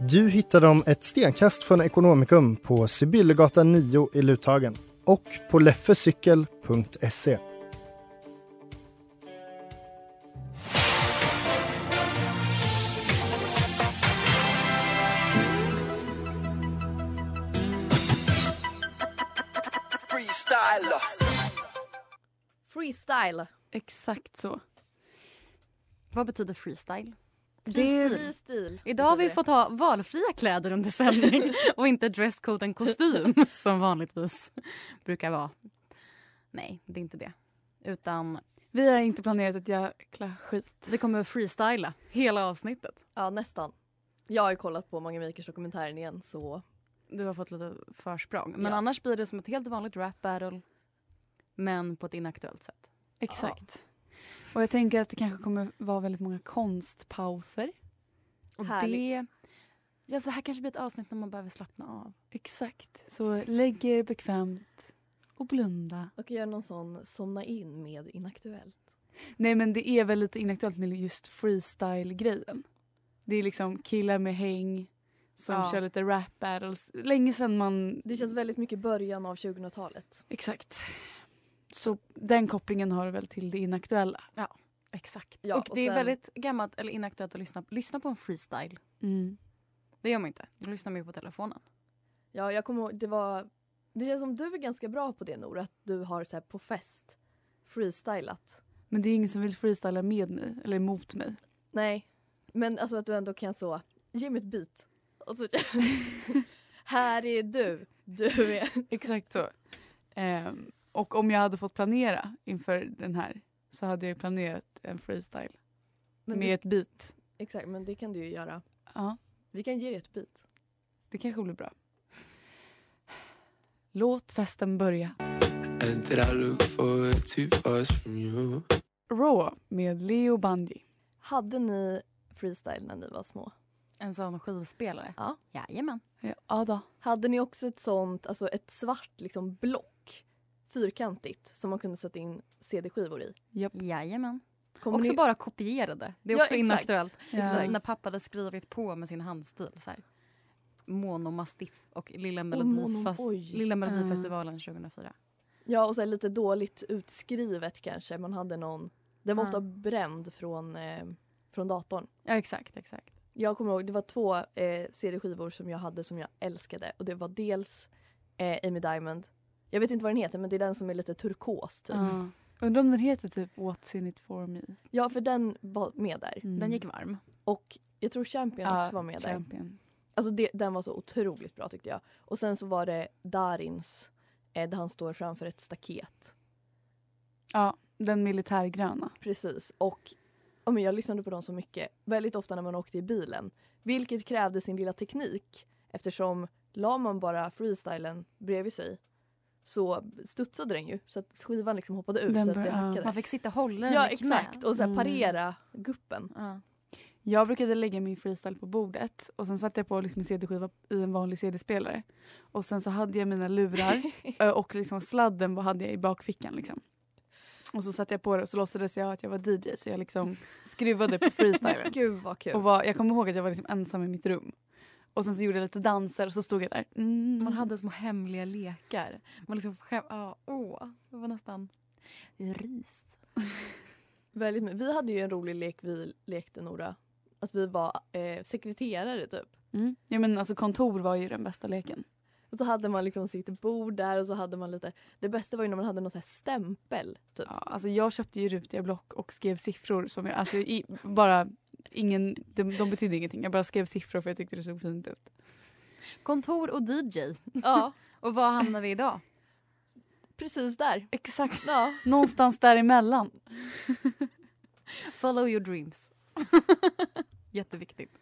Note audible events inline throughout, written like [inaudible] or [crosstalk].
Du hittar dem ett stenkast från Ekonomikum på Sibyllegatan 9 i Luthagen och på leffecykel.se. Freestyle. Exakt så. Vad betyder freestyle? Det... Fri stil. Idag har vi fått ha valfria kläder under sändning [laughs] och inte dresscode en kostym [laughs] som vanligtvis brukar vara. Nej, det är inte det. Utan Vi har inte planerat ett jäkla skit. vi kommer freestyla hela avsnittet. Ja, nästan. Jag har ju kollat på Mange Makers dokumentären igen så Du har fått lite försprång. Men Ja. annars blir det som ett helt vanligt rap battle. Men på ett inaktuellt sätt. Exakt. Och jag tänker att det kanske kommer vara väldigt många konstpauser. Och Härligt. det... Ja, så här kanske blir ett avsnitt när man behöver slappna av. Exakt. Så lägg er bekvämt och blunda. och göra någon sån somna in med inaktuellt. Nej men det är väl lite inaktuellt med just freestyle-grejen. Det är liksom killar med häng som Ja. kör lite rap battles. Länge sedan man... Det känns väldigt mycket början av 2000-talet. Exakt. Så den kopplingen har du väl till det inaktuella. Exakt. Ja, och och det är sen- väldigt gammalt eller inaktuellt att lyssna, lyssna på en freestyle. Mm. Det gör man inte. Då lyssnar ju på telefonen. Ja, jag kommer ihåg, det var... Det känns som du är ganska bra på det Nora, att du har så här på fest freestylat. Men det är ingen som vill freestyla med mig eller emot mig. Nej, men alltså att du ändå kan så, ge mig ett beat. Och så, [laughs] här är du, du är... Exakt så. Ehm, och om jag hade fått planera inför den här så hade jag planerat en freestyle Men med det, ett beat. exakt, men det kan du ju göra. Ja, Vi kan ge dig ett beat. det kanske blir bra. Låt festen börja. You? Raw med Leo Bungy. Hade ni freestyle när ni var små? En sån skivspelare? Ja. Jajamän. Ja då. Hade ni också ett sånt, alltså ett svart liksom block, fyrkantigt, som man kunde sätta in CD-skivor i? Japp. Jajamän. Kommer också ni- bara kopierade. Det är Ja, också exakt. inaktuellt. Ja. När pappa hade skrivit på med sin handstil. Så här. Monomastiff och Lilla, Melodifest- oj. Lilla Melodifestivalen 2004. Ja, och så här lite dåligt utskrivet kanske. Man hade någon, den var Ja. ofta bränd från, eh, från datorn. Ja, exakt. exakt. Jag kommer ihåg, det var två eh, CD-skivor som jag hade som jag älskade. Och det var dels eh, Amy Diamond. Jag vet inte vad den heter men det är den som är lite turkos typ. Ja. Undrar om den heter typ What's in it for me. Ja, för den var med där. Mm. Den gick varm. Och jag tror Champion Ja, också var med där. Champion. Alltså det, den var så otroligt bra tyckte jag. Och sen så var det Darins eh, där han står framför ett staket. Ja, den militärgröna. Precis. Och ja, men jag lyssnade på dem så mycket. Väldigt ofta när man åkte i bilen. Vilket krävde sin lilla teknik. Eftersom la man bara freestylen bredvid sig så studsade den ju. Så att skivan liksom hoppade ut Den så att det hackade. Man fick sitta och hålla den Ja knä. exakt. Och så här Mm. parera guppen. Ja. Jag brukade lägga min freestyle på bordet och sen satte jag på liksom en CD-skiva i en vanlig CD-spelare. Och sen så hade jag mina lurar [laughs] och liksom sladden vad hade jag i bakfickan. Liksom. Och så satte jag på det och så låtsades jag att jag var DJ så jag liksom skruvade på [laughs] freestylen. Gud vad kul. och var, jag kommer ihåg att jag var liksom ensam i mitt rum. Och sen så gjorde jag lite danser och så stod jag där. Mm. Man hade små hemliga lekar. Man liksom skäm... ja, åh, det var nästan rys. [laughs] Väldigt, vi hade ju en rolig lek vi lekte Nora. Att vi var eh, sekreterare typ. Mm. Ja men alltså kontor var ju den bästa leken. Och så hade man liksom sitt bord där och så hade man lite... Det bästa var ju när man hade någon så här stämpel. Typ. Ja, alltså jag köpte ju rutiga block och skrev siffror som jag, alltså i, bara ingen, de, de betydde ingenting. Jag bara skrev siffror för jag tyckte det såg fint ut. Kontor och DJ. Ja, [laughs] Och var hamnar vi idag? precis där. Exakt. Ja. [laughs] Någonstans däremellan. Follow your dreams. [laughs] Jätteviktigt.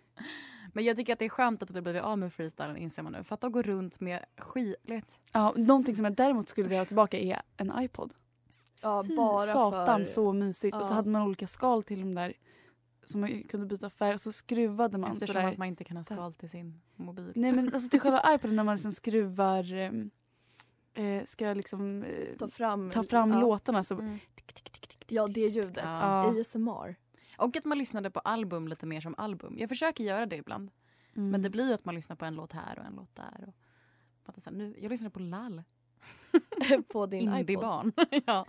Men jag tycker att det är skönt att vi blivit av med freestylen inser man nu. För att gå runt med skit... Ja, någonting som jag däremot skulle vilja ha tillbaka är en iPod. Ja, Fy bara satan för... så mysigt. Och så Ja. hade man olika skal till de där som man kunde byta färg och så skruvade man Eftersom sådär. att man inte kan ha skal till sin mobil. Nej men alltså till själva [laughs] iPoden när man liksom skruvar ehm, eh, ska liksom eh, Ta fram, ta fram ja. låtarna så Mm. Ja, det ljudet. Ja. ASMR. Och att man lyssnade på album lite mer som album. Jag försöker göra det ibland. mm. Men det blir ju att man lyssnar på en låt här och en låt där. Och, fattar så här, nu, jag lyssnade på Lall. [laughs] på din iPod. Indiebarn. [laughs] ja. Jag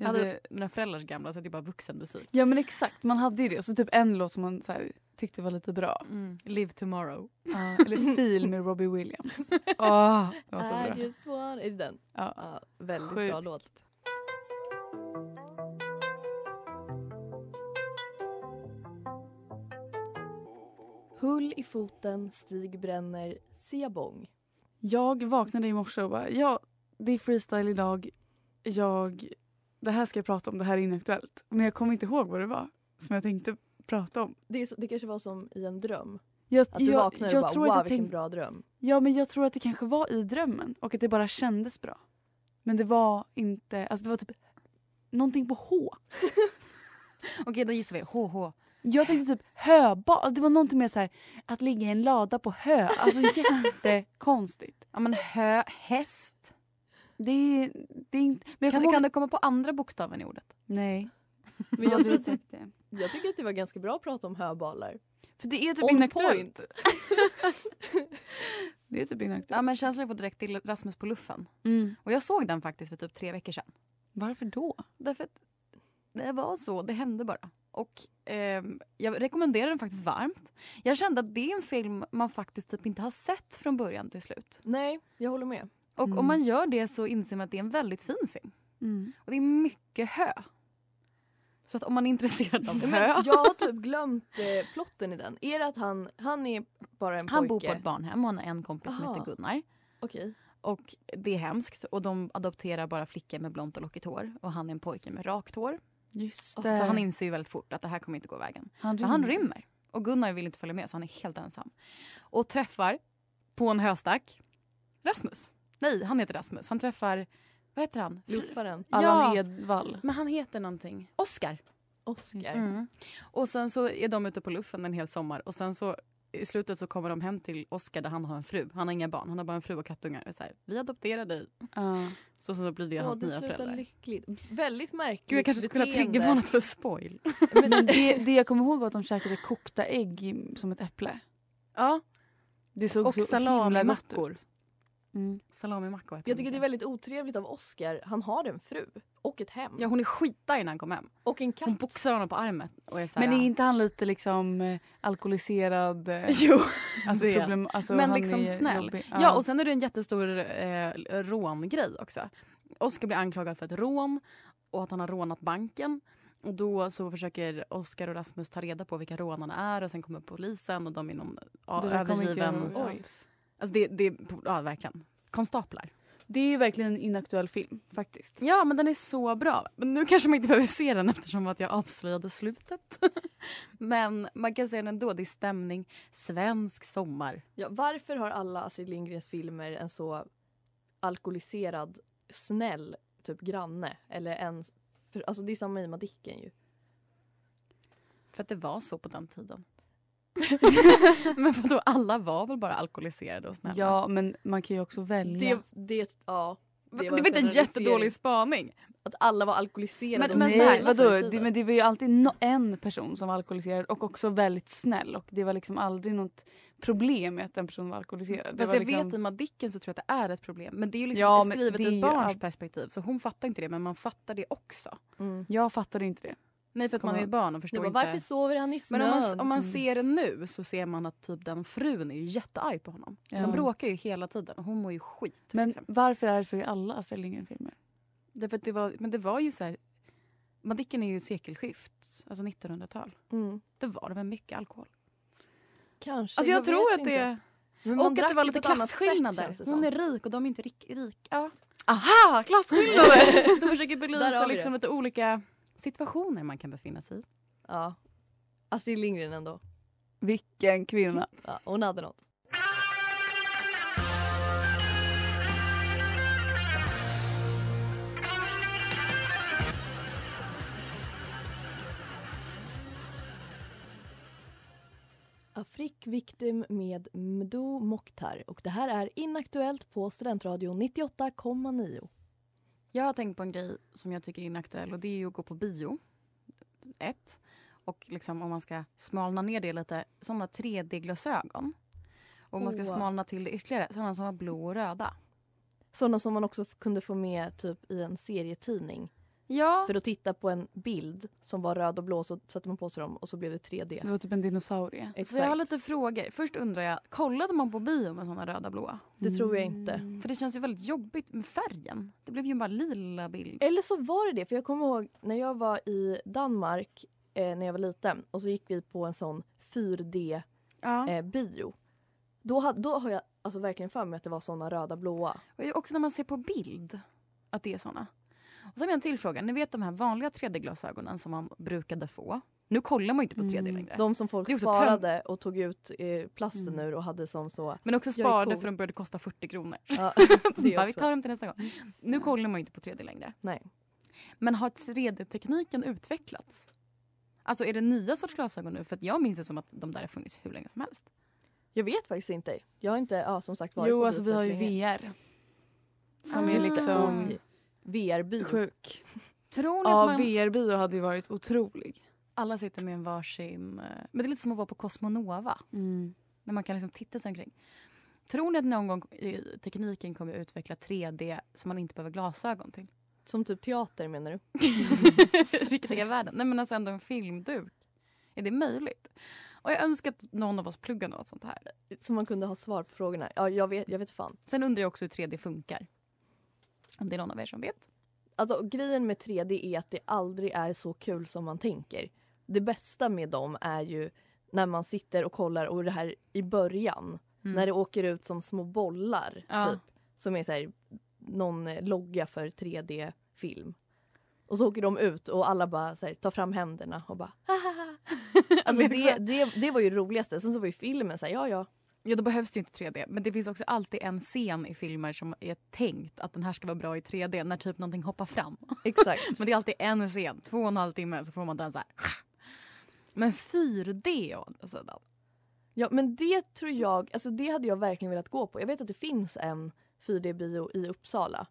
Ja, hade det- mina föräldrars gamla så det är bara vuxenmusik. Ja men exakt, man hade ju det. Och så typ en låt som man så här, tyckte var lite bra. Mm. Live tomorrow. Ja, eller Feel med Robbie Williams. [laughs] Åh, det var så bra. I just want... Är det den? Ja. Ja, väldigt Sjukt. bra låt. Hull i foten, Stig bränner, Siabong. Jag vaknade i morse och bara, ja det är freestyle idag. Jag, det här ska jag prata om, det här är inaktuellt. Men jag kommer inte ihåg vad det var som jag tänkte prata om. Det, är så, det kanske var som i en dröm. Jag, Att du jag, vaknar och jag bara tror wow vilken tänk, bra dröm. Ja men jag tror att det kanske var i drömmen och att det bara kändes bra. Men det var inte, alltså det var typ någonting på H. [laughs] Okej, då gissar vi. HH. Jag tänkte typ höbad, det var någonting med så här att ligga i en lada på hö. Alltså [laughs] jättekonstigt. Ja men hö, häst. Det är, det är inte... Men jag Kan, kommer kan ihåg- du komma på andra bokstaven i ordet? Nej. [laughs] Men Jag jag, tror, det. jag tycker att det var ganska bra att prata om höbalar. För det är typ On inaktuellt. point. [laughs] Det är typ Ja inaktuellt. men känslan får direkt till Rasmus på luffen. Mm. Och jag såg den faktiskt för typ tre veckor sedan. Varför då? Därför att det var så, det hände bara. Och ehm, jag rekommenderar den faktiskt varmt. Jag kände att det är en film man faktiskt typ inte har sett från början till slut. Nej, jag håller med. Och Mm. om man gör det så inser man att det är en väldigt fin film. Mm. Och det är mycket hö. Så att om man är intresserad av [laughs] hö. jag har typ glömt eh, plotten i den. Är det att han, han är bara en Han pojke? bor på ett barnhem och han har en kompis som Aha. heter Gunnar. Okej. Och det är hemskt. Och de adopterar bara flickor med blont och lockigt hår. Och han är en pojke med rakt hår. Just Så det. han inser ju väldigt fort att det här kommer inte gå vägen. han, Så han rymmer. Och Gunnar vill inte följa med så han är helt ensam. Och träffar på en höstack Rasmus. Nej, han heter Rasmus. Han träffar, vad heter han? Luffaren. Allan Ja. Edwall. Men han heter någonting. Oscar. Oscar. Mm. Och sen så är de ute på luffen en hel sommar och sen så i slutet så kommer de hem till Oscar där han har en fru. Han har inga barn, han har bara en fru och kattungar. Och så här, vi adopterar dig. Ja. Så, så blir det Ja, hans det nya föräldrar. lyckligt. Väldigt märkligt Gud jag kanske skulle ha beteende. triggervarnat för spoil. [laughs] Men det, [laughs] det jag kommer ihåg var att de käkade kokta ägg som ett äpple. Ja, Det såg och så himla gott ut. Mm. Salamimackor heter Jag tycker de. det är väldigt otrevligt av Oscar. Han har en fru och ett hem. Ja hon är skitarg när han kom hem. Och en katt. Hon boxar honom på armen och är så här, Men är inte han lite liksom eh, alkoholiserad? eh, [laughs] Jo, Alltså det problem, alltså men han liksom är snäll. jobbig. Ja. och sen är det en jättestor eh, rångrej också. Oskar blir anklagad för ett rån och att han har rånat banken. Och då så försöker Oskar och Rasmus ta reda på vilka rånarna är och sen kommer polisen och de är någon övergiven... Alltså det, det, ja verkligen. Konstaplar. Det är ju verkligen en inaktuell film faktiskt. Ja men den är så bra. Men nu kanske man inte behöver se den eftersom att jag avslöjade slutet. [laughs] men man kan se den ändå. Det är stämning. Svensk sommar. Ja, varför har alla Astrid Lindgrens filmer en så alkoholiserad, snäll typ granne? Eller en... För, alltså det är samma i Madicken ju. För att det var så på den tiden. Men vadå, alla var väl bara alkoholiserade och snälla? Ja men man kan ju också välja. Det, det, ja, det, det var var inte en jättedålig spaning. att alla var alkoholiserade Men- men Nej vadå, det, men det var ju alltid no en person som var alkoholiserad och också väldigt snäll och det var liksom aldrig något problem med att den personen var alkoholiserad. Det Fast var jag liksom... vet i Madicken så tror jag att det är ett problem. Men det är ju liksom Ja, men skrivet det ur ett barns all- perspektiv så hon fattar inte det men man fattar det också. Mm. Jag fattade inte det. Nej för att man Kommer är ett barn och förstår bara, inte. varför sover han i snön? Men om man, om man Mm. ser det nu så ser man att typ den frun är ju jättearg på honom. Ja. De bråkar ju hela tiden och hon mår ju skit. Men liksom. varför är det så i alla Astrid Lindgren-filmer? Därför det var, men det var ju så här... Madicken är ju sekelskift, alltså 1900-tal. Mm. Det var det med mycket alkohol. Kanske. Alltså jag, tror vet att det inte. Men man Och att det var lite sätt, klasskillnader. Hon är rik och de är inte rik. rik. Ja. Aha! Klasskillnader! [laughs] De försöker belysa liksom lite olika situationer man kan befinna sig i. Ja. Astrid Lindgren ändå. Vilken kvinna. Ja, hon hade något. Afrik Victim med Mdo Mokhtar och det här är Inaktuellt på Studentradion 98,9. Jag har tänkt på en grej som jag tycker är inaktuell och det är ju att gå på bio. Ett. Och liksom om man ska smalna ner det lite, sådana 3D-glasögon. Och om man ska Åh. smalna till det ytterligare, sådana som var blå och röda. Sådana som man också kunde få med typ i en serietidning. Ja. För att titta på en bild som var röd och blå så satte man på sig dem och så blev det 3D. Det var typ en dinosaurie. Så jag har lite frågor. Först undrar jag, kollade man på bio med sådana röda och blåa? Det tror jag inte. Mm. För det känns ju väldigt jobbigt med färgen. Det blev ju bara lila bild. Eller så var det det, för jag kommer ihåg när jag var i Danmark eh, när jag var liten och så gick vi på en sån 4D Ja. eh, bio. Då, ha, då har jag alltså verkligen för mig att det var såna röda blåa. Och också när man ser på bild att det är såna. Och sen en till fråga. Ni vet de här vanliga 3D-glasögonen som man brukade få. Nu kollar man ju inte på 3D Mm. längre. De som folk sparade och tog ut eh, plasten Mm. ur och hade som så. Men också sparade cool. för de började kosta 40 kronor. Ja, [laughs] bara, vi tar dem till nästa gång. Nu kollar man ju inte på 3D längre. Nej. Men har 3D-tekniken utvecklats? Alltså är det nya sorts glasögon nu? För jag minns det som att de där har funnits hur länge som helst. Jag vet faktiskt inte. Jag har inte ja, som sagt varit Jo, på alltså vi har ju. VR. Som Ah. är liksom Oj. VR-bio. sjuk. Tror ni Ja, man... VR-bio hade ju varit otrolig. alla sitter med en varsin... eh, Men det är lite som att vara på Cosmonova. Mm. När man kan liksom titta sig omkring. Tror ni att någon gång i tekniken kommer att utveckla 3D som man inte behöver glasögon till? Som typ teater menar du? [laughs] Riktiga världen. Nej men alltså ändå en filmduk. Är det möjligt? Och jag önskar att någon av oss pluggar något sånt här. Som man kunde ha svar på frågorna. Ja, jag vet, jag vet fan. Sen undrar jag också hur 3D funkar. Om det är någon av er som vet. Alltså grejen med 3D är att det aldrig är så kul som man tänker. Det bästa med dem är ju när man sitter och kollar och det här i början. När det åker ut som små bollar Ja. typ. Som är så här, någon logga för 3D-film. Och så åker de ut och alla bara här, tar fram händerna och bara hahaha. [laughs] Alltså det, det, det var ju det roligaste. Sen så var ju filmen så här, ja ja. Ja, då behövs det ju inte 3D. Men det finns också alltid en scen i filmer som är tänkt att den här ska vara bra i 3D när typ någonting hoppar fram. Exakt. [laughs] Men det är alltid en scen, två och en halv timme så får man den så här. Men 4D å andra sidan. Ja men det tror jag, alltså det hade jag verkligen velat gå på. Jag vet att det finns en 4D-bio i Uppsala.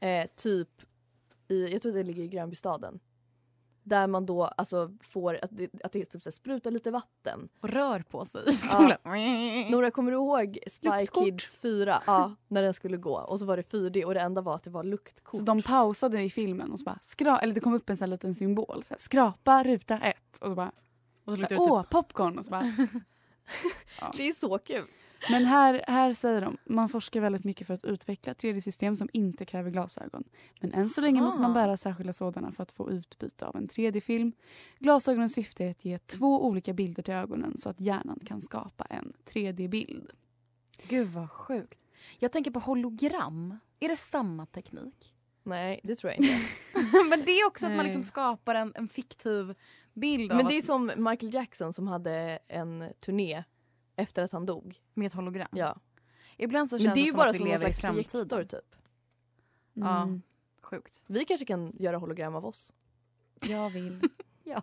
Eh, typ i, jag tror att det ligger i Gränbystaden. Där man då alltså får, att det, att det typ så sprutar lite vatten. Och rör på sig stolen. Nora kommer du ihåg Spy Luktkort. Kids 4? Ja, när den skulle gå. Och så var det 4D och det enda var att det var luktkort. Så de pausade i filmen och så bara skra eller det kom upp en sån liten symbol. Så här, skrapa ruta ett. Och så bara Och så så här, åh typ popcorn. Och så bara. [laughs] Det är så kul. Men här, här säger de man forskar väldigt mycket för att utveckla 3D-system som inte kräver glasögon. Men än så länge måste man Aha. bära särskilda sådana för att få utbyte av en 3D-film. Glasögonens syfte är att ge två olika bilder till ögonen så att hjärnan kan skapa en 3D-bild. Gud vad sjukt. Jag tänker på hologram. Är det samma teknik? Nej, det tror jag [laughs] inte. Men det är också att man Nej. liksom skapar en, en fiktiv bild Men det är att, som Michael Jackson som hade en turné efter att han dog. med ett hologram. Ja. Ibland så Men känns det är det ju som bara att vi som lever i slags projektor typ. Ja. Mm. Sjukt. Vi kanske kan göra hologram av oss. Jag vill. [laughs] ja.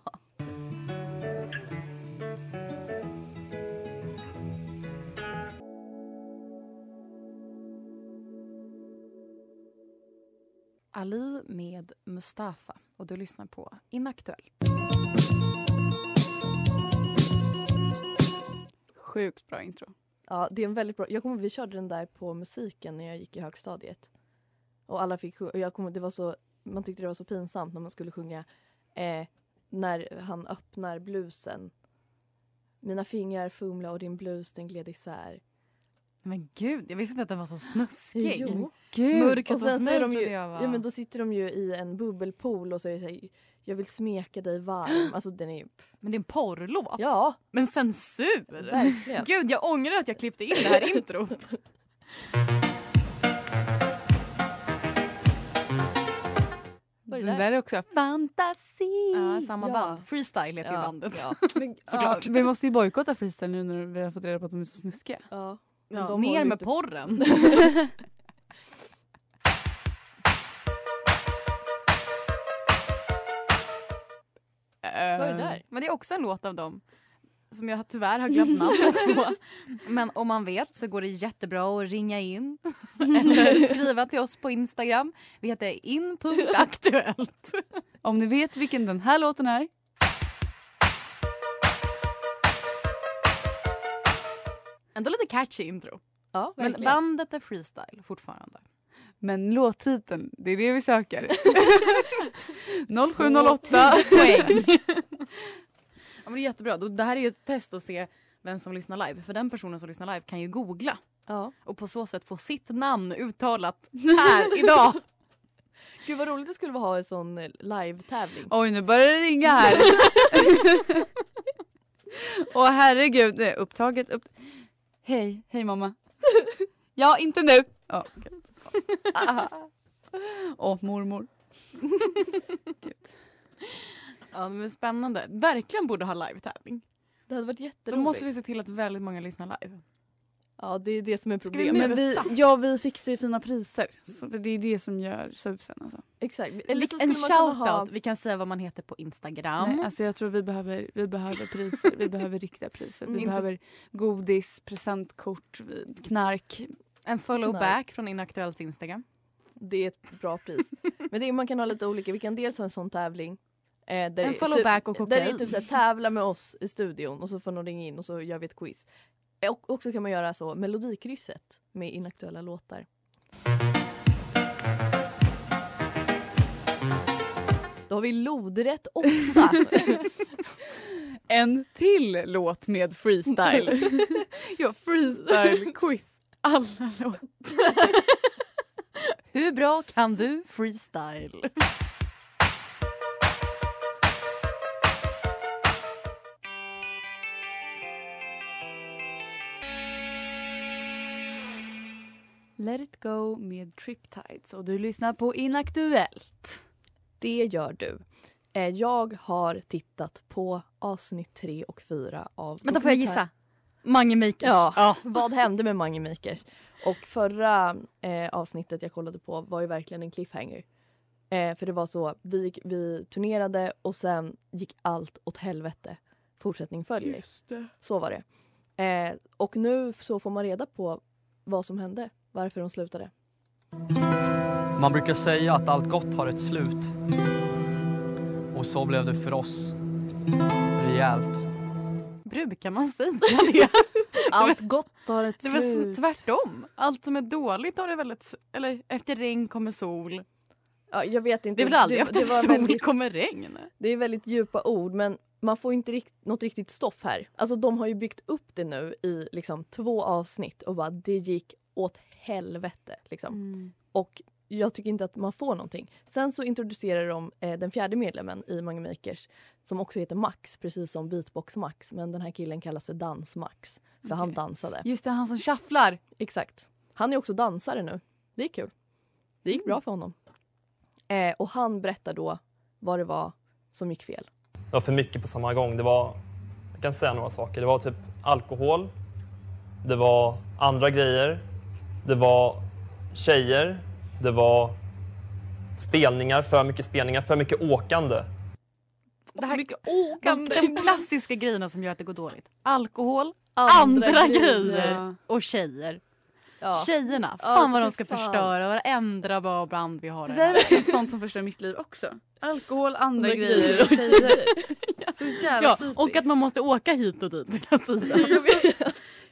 Ali med Mustafa och du lyssnar på Inaktuellt. Sjukt bra intro. Ja, det är en väldigt bra. Jag kommer, vi körde den där på musiken när jag gick i högstadiet. Och alla fick. Och jag kommer, det var så, man tyckte det var så pinsamt när man skulle sjunga eh, när han öppnar blusen. Mina fingrar fumla och din blus den gled isär. Men gud, jag visste inte att den var så snuskig. Jo. Gud. Mörk Och är de ju, jag var... ja men då sitter de ju i en bubbelpool och så är det så här, jag vill smeka dig varm. Alltså den är ju, Men det är en porrlåt. ja Men censur! verkligen. Gud, jag ångrar att jag klippte in det här [laughs] introt. Det där där? är också fantasi. Ja, samma Ja. band. Freestyle heter ju Ja, bandet. ja. [laughs] Men, Såklart. Vi måste ju bojkotta freestyle nu när vi har fått reda på att de är så snuskiga. ja. Ner med inte- porren. [laughs] Vad är det där? Men det är också en låt av dem. Som jag tyvärr har glömt namnet på. [laughs] Men om man vet så går det jättebra att ringa in. [laughs] Eller skriva till oss på Instagram. Vi heter in.aktuellt. Om ni vet vilken den här låten är. Ändå lite catchy intro. Ja, Men bandet är freestyle fortfarande. Men låttiteln, det är det vi söker. [laughs] 0708. Poäng. [laughs] ja, men det är jättebra. Då- Det här är ju ett test att se vem som lyssnar live. För den personen som lyssnar live kan ju googla Ja. och på så sätt få sitt namn uttalat här [laughs] idag. Gud vad roligt det skulle vara att ha en sån eh, live-tävling. Oj, nu börjar det ringa här. [laughs] Åh herregud, det är upptaget. Upp... Hej, hej mamma. ja, inte nu. Ja, okej. Åh, mormor. Ja, men spännande. Verkligen borde ha live-tävling. Det hade varit Då jätteroligt. måste vi se till att väldigt många lyssnar live. Ja det är det som är vi problemet. med- Men vi, ja, vi fixar ju fina priser. Så det är det som gör susen. Alltså. Exakt. Eller så en shoutout. ha... Vi kan säga vad man heter på Instagram. Nej, alltså jag tror vi behöver, vi behöver priser. Vi behöver riktiga priser. Vi Inte- behöver godis, presentkort, vi- knark. en follow Knark. back från Inaktuellt Instagram. Det är ett bra pris. Men det är, man kan ha lite olika. Vi kan dels ha en sån tävling. Eh, där En det är follow typ, och Där det är typ så här, tävla med oss i studion och så får någon ringa in och så gör vi ett quiz. Eh, Och också kan man göra så melodikrysset med inaktuella låtar. Då har vi lodrätt 8. [laughs] En till låt med freestyle. [laughs] ja, freestyle quiz. Alla låtar. [laughs] Hur bra kan du freestyle? Let it go med Triptides och du lyssnar på Inaktuellt. Det gör du. Eh, Jag har tittat på avsnitt 3 och 4 av Vänta, får jag gissa? Mange Makers. Ja. [laughs] Vad hände med Mange Makers? Och förra eh, avsnittet jag kollade på var ju verkligen en cliffhanger. Eh, för det var så, vi, gick- vi turnerade och sen gick allt åt helvete. Fortsättning följer. Så var det. Eh, och nu så får man reda på vad som hände, varför de slutade. Man brukar säga att allt gott har ett slut. Och så blev det för oss. Rejält. Brukar man säga [laughs] det? Allt gott har ett Det var slut. tvärtom. Allt som är dåligt har det väldigt... Eller efter regn kommer sol. Ja, jag vet inte. Det är väl aldrig det, efter det sol väldigt, kommer regn? Det är väldigt djupa ord men man får inte rikt, något riktigt stoff här. Alltså de har ju byggt upp det nu i liksom två avsnitt och bara det gick åt helvete. Liksom. Mm. Och jag tycker inte att man får någonting. Sen så introducerar de eh, den fjärde medlemmen i Mange Makers som också heter Max, precis som Beatbox Max. Men den här killen kallas för Dans Max, för han Okej. dansade. Just det, han som shufflar. Exakt. Han är också dansare nu. Det är kul. Det gick bra för honom. Eh, och han berättar då vad det var som gick fel. Det var för mycket på samma gång. Det var, jag kan säga några saker. Det var typ alkohol. Det var andra grejer. Det var tjejer. Det var spelningar, för mycket spelningar, för mycket åkande. Det här, mycket de, åkande. de klassiska grejerna som gör att det går dåligt. Alkohol, andra, grejer Ja. och tjejer. Ja. Tjejerna, Ja, fan vad de ska fan. förstöra varenda bra brand vi har Det i där är sånt som förstör mitt liv också. Alkohol, andra Andra grejer och tjejer. Så jävla Ja, typiskt. och att man måste åka hit och dit hela tiden.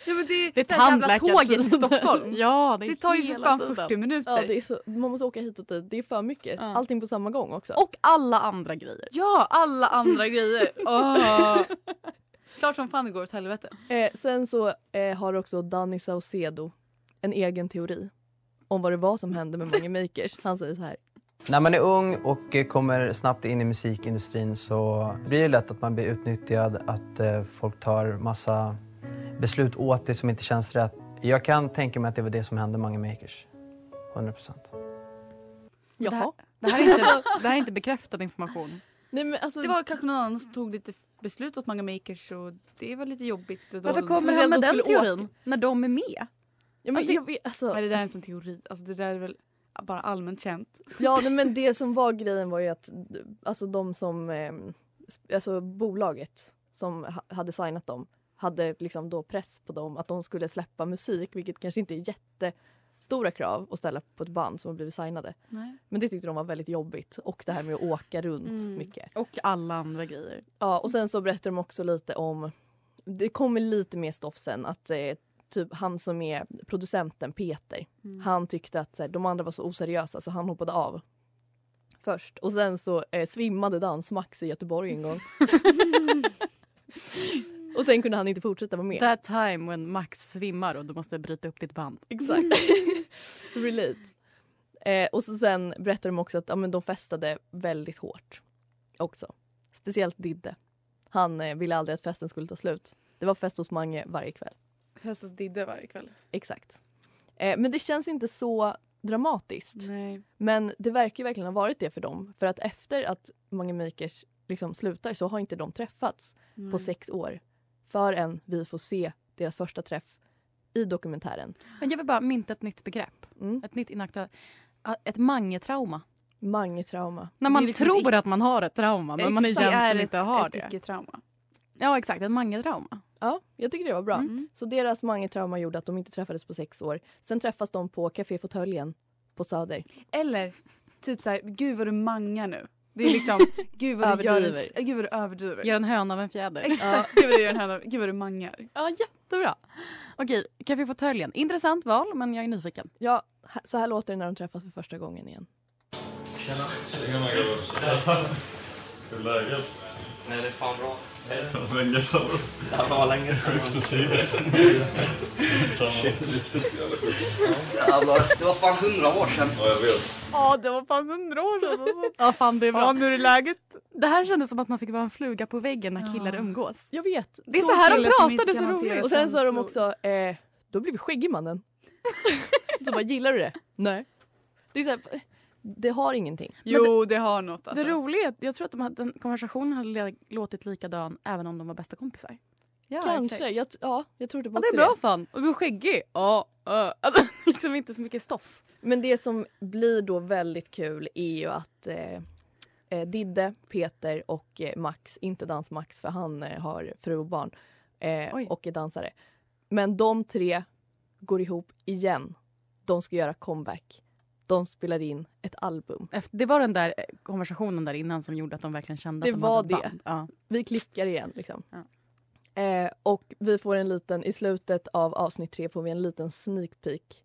Ja, men det, Det är det här jävla tåget tandläkartiden. Stockholm. [laughs] Ja, det, Det tar ju för fan tiden. 40 minuter. Ja, det är så, man måste åka hit och dit. Det är för mycket. Ja. Allting på samma gång också. Och alla andra grejer. Ja, alla andra grejer. [laughs] Åh. Klart som fan det går åt helvete. Eh, sen så eh, har också Danny Saucedo en egen teori om vad det var som hände med Mange Makers. Han säger så här. När man är ung och eh, kommer snabbt in i musikindustrin så blir det lätt att man blir utnyttjad, att eh, folk tar massa beslut åt dig som inte känns rätt. Jag kan tänka mig att det var det som hände Mange Makers. 100 procent. Jaha. Det här, är inte, [laughs] det här är inte bekräftad information. Nej, men alltså, Det var kanske någon annan som tog lite beslut åt Manga Makers och det var lite jobbigt. Och då- Varför kommer han med de den skulle åka. teorin? När de är med? Ja, men, Alltså, jag vet, alltså, Nej, det där är en teori. Alltså, det där är väl bara allmänt känt. Ja, [laughs] men det som var grejen var ju att alltså de som, eh, sp- alltså bolaget som ha- hade signat dem hade liksom då press på dem att de skulle släppa musik, vilket kanske inte är jättestora krav att ställa på ett band som har blivit signade. Nej. Men det tyckte de var väldigt jobbigt och det här med att åka runt Mm. mycket. Och alla andra grejer. Ja, och sen så berättar de också lite om, det kommer lite mer stoff sen, att eh, typ han som är producenten Peter, Mm. han tyckte att här, de andra var så oseriösa så han hoppade av först. Och sen så eh, svimmade Dans-Max i Göteborg en gång. [laughs] och sen kunde han inte fortsätta vara med. That time when Max svimmar och du måste bryta upp ditt band. Exakt. [laughs] Relate. Eh, och så sen berättar de också att ja, men de festade väldigt hårt också. Speciellt Didde. Han eh, ville aldrig att festen skulle ta slut. Det var fest hos Mange varje kväll. Höst hos Didde varje kväll. Exakt. Eh, men det känns inte så dramatiskt. Nej. Men det verkar ju verkligen ha varit det för dem. För att efter att Mange Makers liksom slutar så har inte de träffats på sex år. Förrän vi får se deras första träff i dokumentären. Men jag vill bara mynta ett nytt begrepp. Mm. Ett nytt inaktuellt. Ett mangetrauma. Mange-trauma. När man liksom tror att man har ett trauma men man Exakt. Är egentligen ett- inte har ett det. icke-trauma. Ja exakt, ett mangetrauma. Ja, jag tycker det var bra. Mm. Så deras Mange-trauma gjorde att de inte träffades på sex år. Sen träffas de på Café Fåtöljen på Söder. Eller typ så här, gud vad du mangar nu. Det är liksom, [laughs] gud vad du gör, en- gud vad du överdriver. Gör en höna av en fjäder. Exakt, gud vad du gör en höna, gud vad du mangar. [laughs] Ja, jättebra. Okej, Café Fåtöljen. Intressant val, men jag är nyfiken. Ja, så här låter det när de träffas för första gången igen. Hur är läget? Nej, det är fan bra. Länge sedan. Det var länge sedan. Sjukt att se dig. Jävlar, det var fan hundra år sedan. Ja, jag vet. Ja, det var fan hundra år sedan. Alltså. Ja, fan det är bra. Ja, nu är det läget. Det här kändes som att man fick vara en fluga på väggen när killar Ja. umgås. Jag vet. Det är så, här de pratade, så roligt. Och sen så har de också, eh, då blir vi skäggig mannen. [laughs] så bara, gillar du det? Nej. Det är så här, det har ingenting. Jo, det har något alltså. Det roliga är att jag tror att de hade, den konversationen hade låtit likadan även om de var bästa kompisar. ja, Kanske. exakt. Jag, ja, jag tror det Ja, var det också är bra fan. Och du är skäggig. Ja. ja. Alltså [laughs] liksom inte så mycket stoff. Men det som blir då väldigt kul är ju att eh, eh, Didde, Peter och eh, Max, inte Dans-Max för han eh, har fru och barn eh, och är dansare. Men de tre går ihop igen. De ska göra comeback. De spelar in ett album. Efter, det var den där eh, konversationen där innan som gjorde att de verkligen kände Det att de var hade ett det. band. Ja. Vi klickar igen liksom. Ja. Eh, och vi får en liten, i slutet av avsnitt tre får vi en liten sneak peek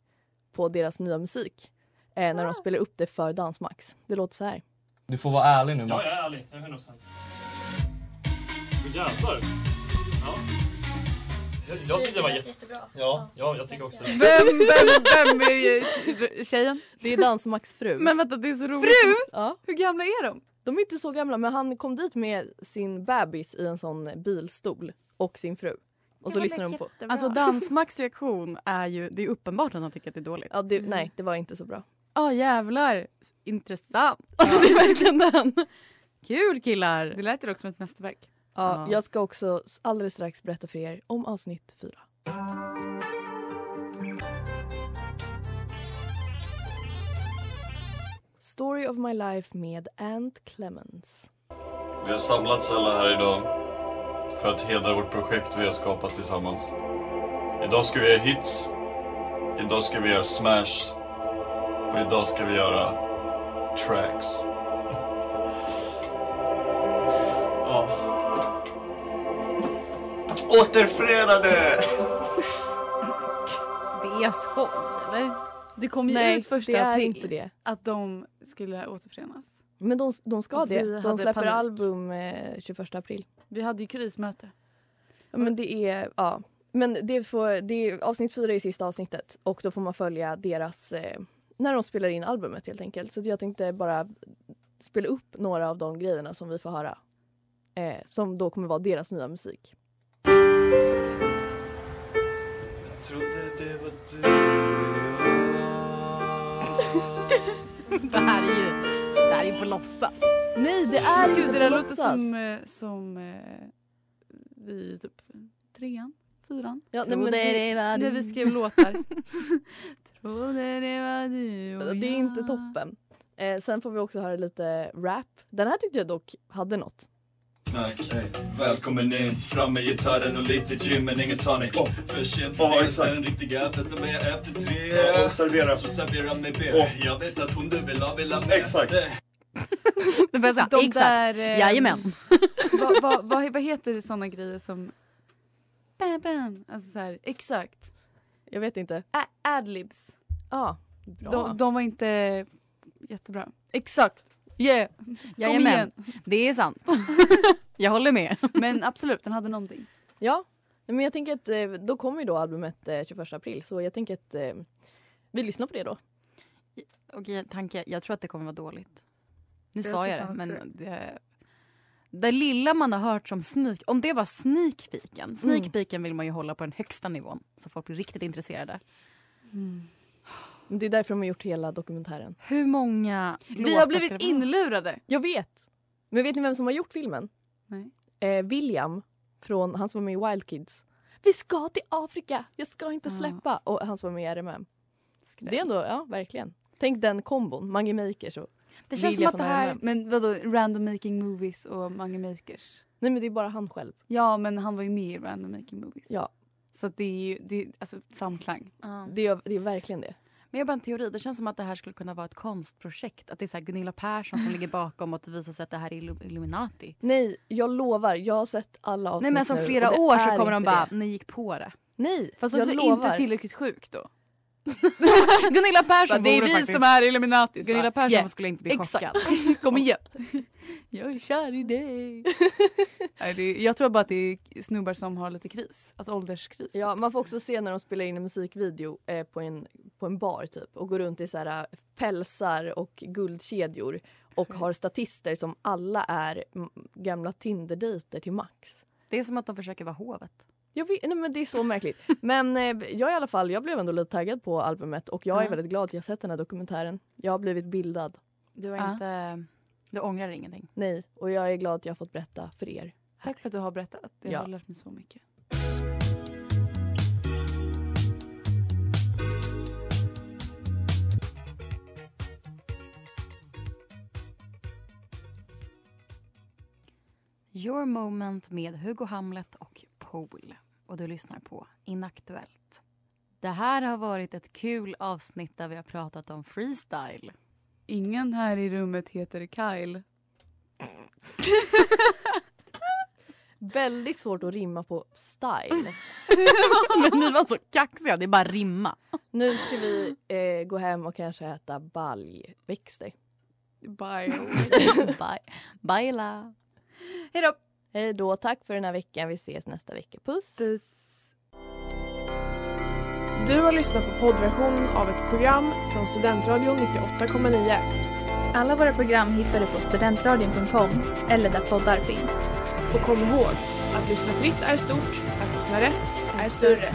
på deras nya musik. Eh, när de spelar upp det för Dansmax. Det låter så här. Du får vara ärlig nu Ja, Max. jag är ärlig. Jag är 100%. Åh, Jävlar. Ja. Jag, jag tyckte det var jätte... Ja, ja, jag tycker också det. Vem, vem, vem [laughs] är tjejen? Det är Dansmax fru. Men vänta, det är så roligt. Fru? ja. Hur gamla är de? De är inte så gamla men han kom dit med sin bebis i en sån bilstol och sin fru. Och så lyssnar de på... Alltså Dansmax reaktion är ju, det är uppenbart att han tycker att det är dåligt. Ja, det, nej, det var inte så bra. Ja jävlar, intressant. Alltså det är verkligen den. Kul killar. Det lät ju också som ett mästerverk. Ja, Ja. Jag ska också alldeles strax berätta för er om avsnitt fyra. Story of my life med Ant Clemens. Vi har samlats alla här idag för att hedra vårt projekt vi har skapat tillsammans. Idag ska vi göra hits. Idag ska vi göra smash. Och idag ska vi göra tracks. Återförenade! är skoj eller? Det kom ju Nej, ut första det är april inte det. att de skulle återförenas. Men de, de ska Och det. De släpper panik. album eh, 21 april. Vi hade ju krismöte. Ja, men det är, ja. Men det får, det är, avsnitt fyra är sista avsnittet och då får man följa deras, eh, när de spelar in albumet helt enkelt. Så jag tänkte bara spela upp några av de grejerna som vi får höra. Eh, som då kommer vara deras nya musik. Trodde det var du [laughs] det här är ju, det här är ju på låtsas. Nej det är Gud, inte det där låter som, eh, som eh, vi typ trean, fyran. Ja, nej, men det, När vi skrev låtar. [laughs] Trodde det var du och det är jag. inte toppen. Eh, sen får vi också höra lite rap. Den här tyckte jag dock hade något. Knack, välkommen in, fram med gitarren och lite gym men ingen tonic För sent för Ja, det, exakt. den riktiga festen med efter tre Ja, och servera. Så servera mig B, Åh. jag vet att hon du vill ha, vill ha med Exakt. Det [laughs] säga, De exakt. där... eh, Jajamän. [laughs] vad, vad, vad, vad heter såna grejer som... Bam, bam. Alltså så här, exakt. Jag vet inte. A- Adlibs. Ja, bra. De, de var inte jättebra. Exakt. Yeah. Kom Jajamän. igen. Det är sant. [laughs] Jag håller med. Men absolut, den hade någonting. Ja, men jag tänker att eh, då kommer ju då albumet eh, 21 april så jag tänker att eh, vi lyssnar på det då. Okej, tanke. Jag tror att det kommer vara dåligt. Nu Jag sa jag det, men det, det lilla man har hört som sneak, om det var sneak peeken. Sneak peeken vill man ju hålla på den högsta nivån så folk blir riktigt intresserade. Men Det är därför de har gjort hela dokumentären. Hur många Vi har blivit inlurade. Jag vet. Men vet ni vem som har gjort filmen? Nej. Eh, William, från, han som var med i Wild Kids. Vi ska till Afrika, jag ska inte Ah. släppa. Och han som var med i RMM. Skräck. Det är ändå, ja verkligen. Tänk den kombon, Mange Makers och Det känns Vilja som att det här... RMM. Men vadå, Random Making Movies och Mange Makers? Nej men det är bara han själv. Ja, men han var ju med i Random Making Movies. Ja, Så det är ju det är, alltså, samklang. Ja. det är, det är verkligen det. Men jag har bara en teori. Det känns som att det här skulle kunna vara ett konstprojekt. Att det är så Gunilla Persson som [laughs] ligger bakom och att det visar sig att det här är Illu- Illuminati. Nej, jag lovar, jag har sett alla avsnitt Nej men som nu, flera år så kommer de bara, det. ni gick på det. Nej, Fast jag också lovar. inte tillräckligt sjuk då. [laughs] Gunilla Persson det är vi faktiskt- som är Illuminati. Gunilla Persson Yeah. skulle inte bli Exakt. chockad. [laughs] Kom igen. [laughs] Jag är kär i dig. Nej, det är, jag tror bara att det är snubbar som har lite kris. Alltså ålderskris. Ja, man får också se när de spelar in en musikvideo eh, på, en, på en bar typ och går runt i så här, äh, pälsar och guldkedjor och har statister som alla är gamla Tinder-dejter till Max. Det är som att de försöker vara hovet. Jag vet, nej, men det är så märkligt. Men eh, jag i alla fall, jag blev ändå lite taggad på albumet och jag är väldigt glad att jag sett den här dokumentären. Jag har blivit bildad. Du har Ja. inte... Du ångrar ingenting. Nej, och jag är glad att jag har fått berätta för er. Tack för att du har berättat. Jag Ja. har lärt mig så mycket. Your moment med Hugo Hamlet och Pool. Och du lyssnar på Inaktuellt. Det här har varit ett kul avsnitt där vi har pratat om freestyle. Ingen här i rummet heter Kyle. [laughs] Väldigt svårt att rimma på style. [laughs] Men ni var så kaxiga, det är bara rimma. Nu ska vi eh, gå hem och kanske äta baljväxter. Bye. [laughs] Bye. Baila. Hej då. Hej då, tack för den här veckan. Vi ses nästa vecka. Puss! Puss. Du har lyssnat på poddversionen av ett program från Studentradion 98,9. Alla våra program hittar du på studentradion.com eller där poddar finns. Och kom ihåg, att lyssna fritt är stort, att lyssna rätt är större.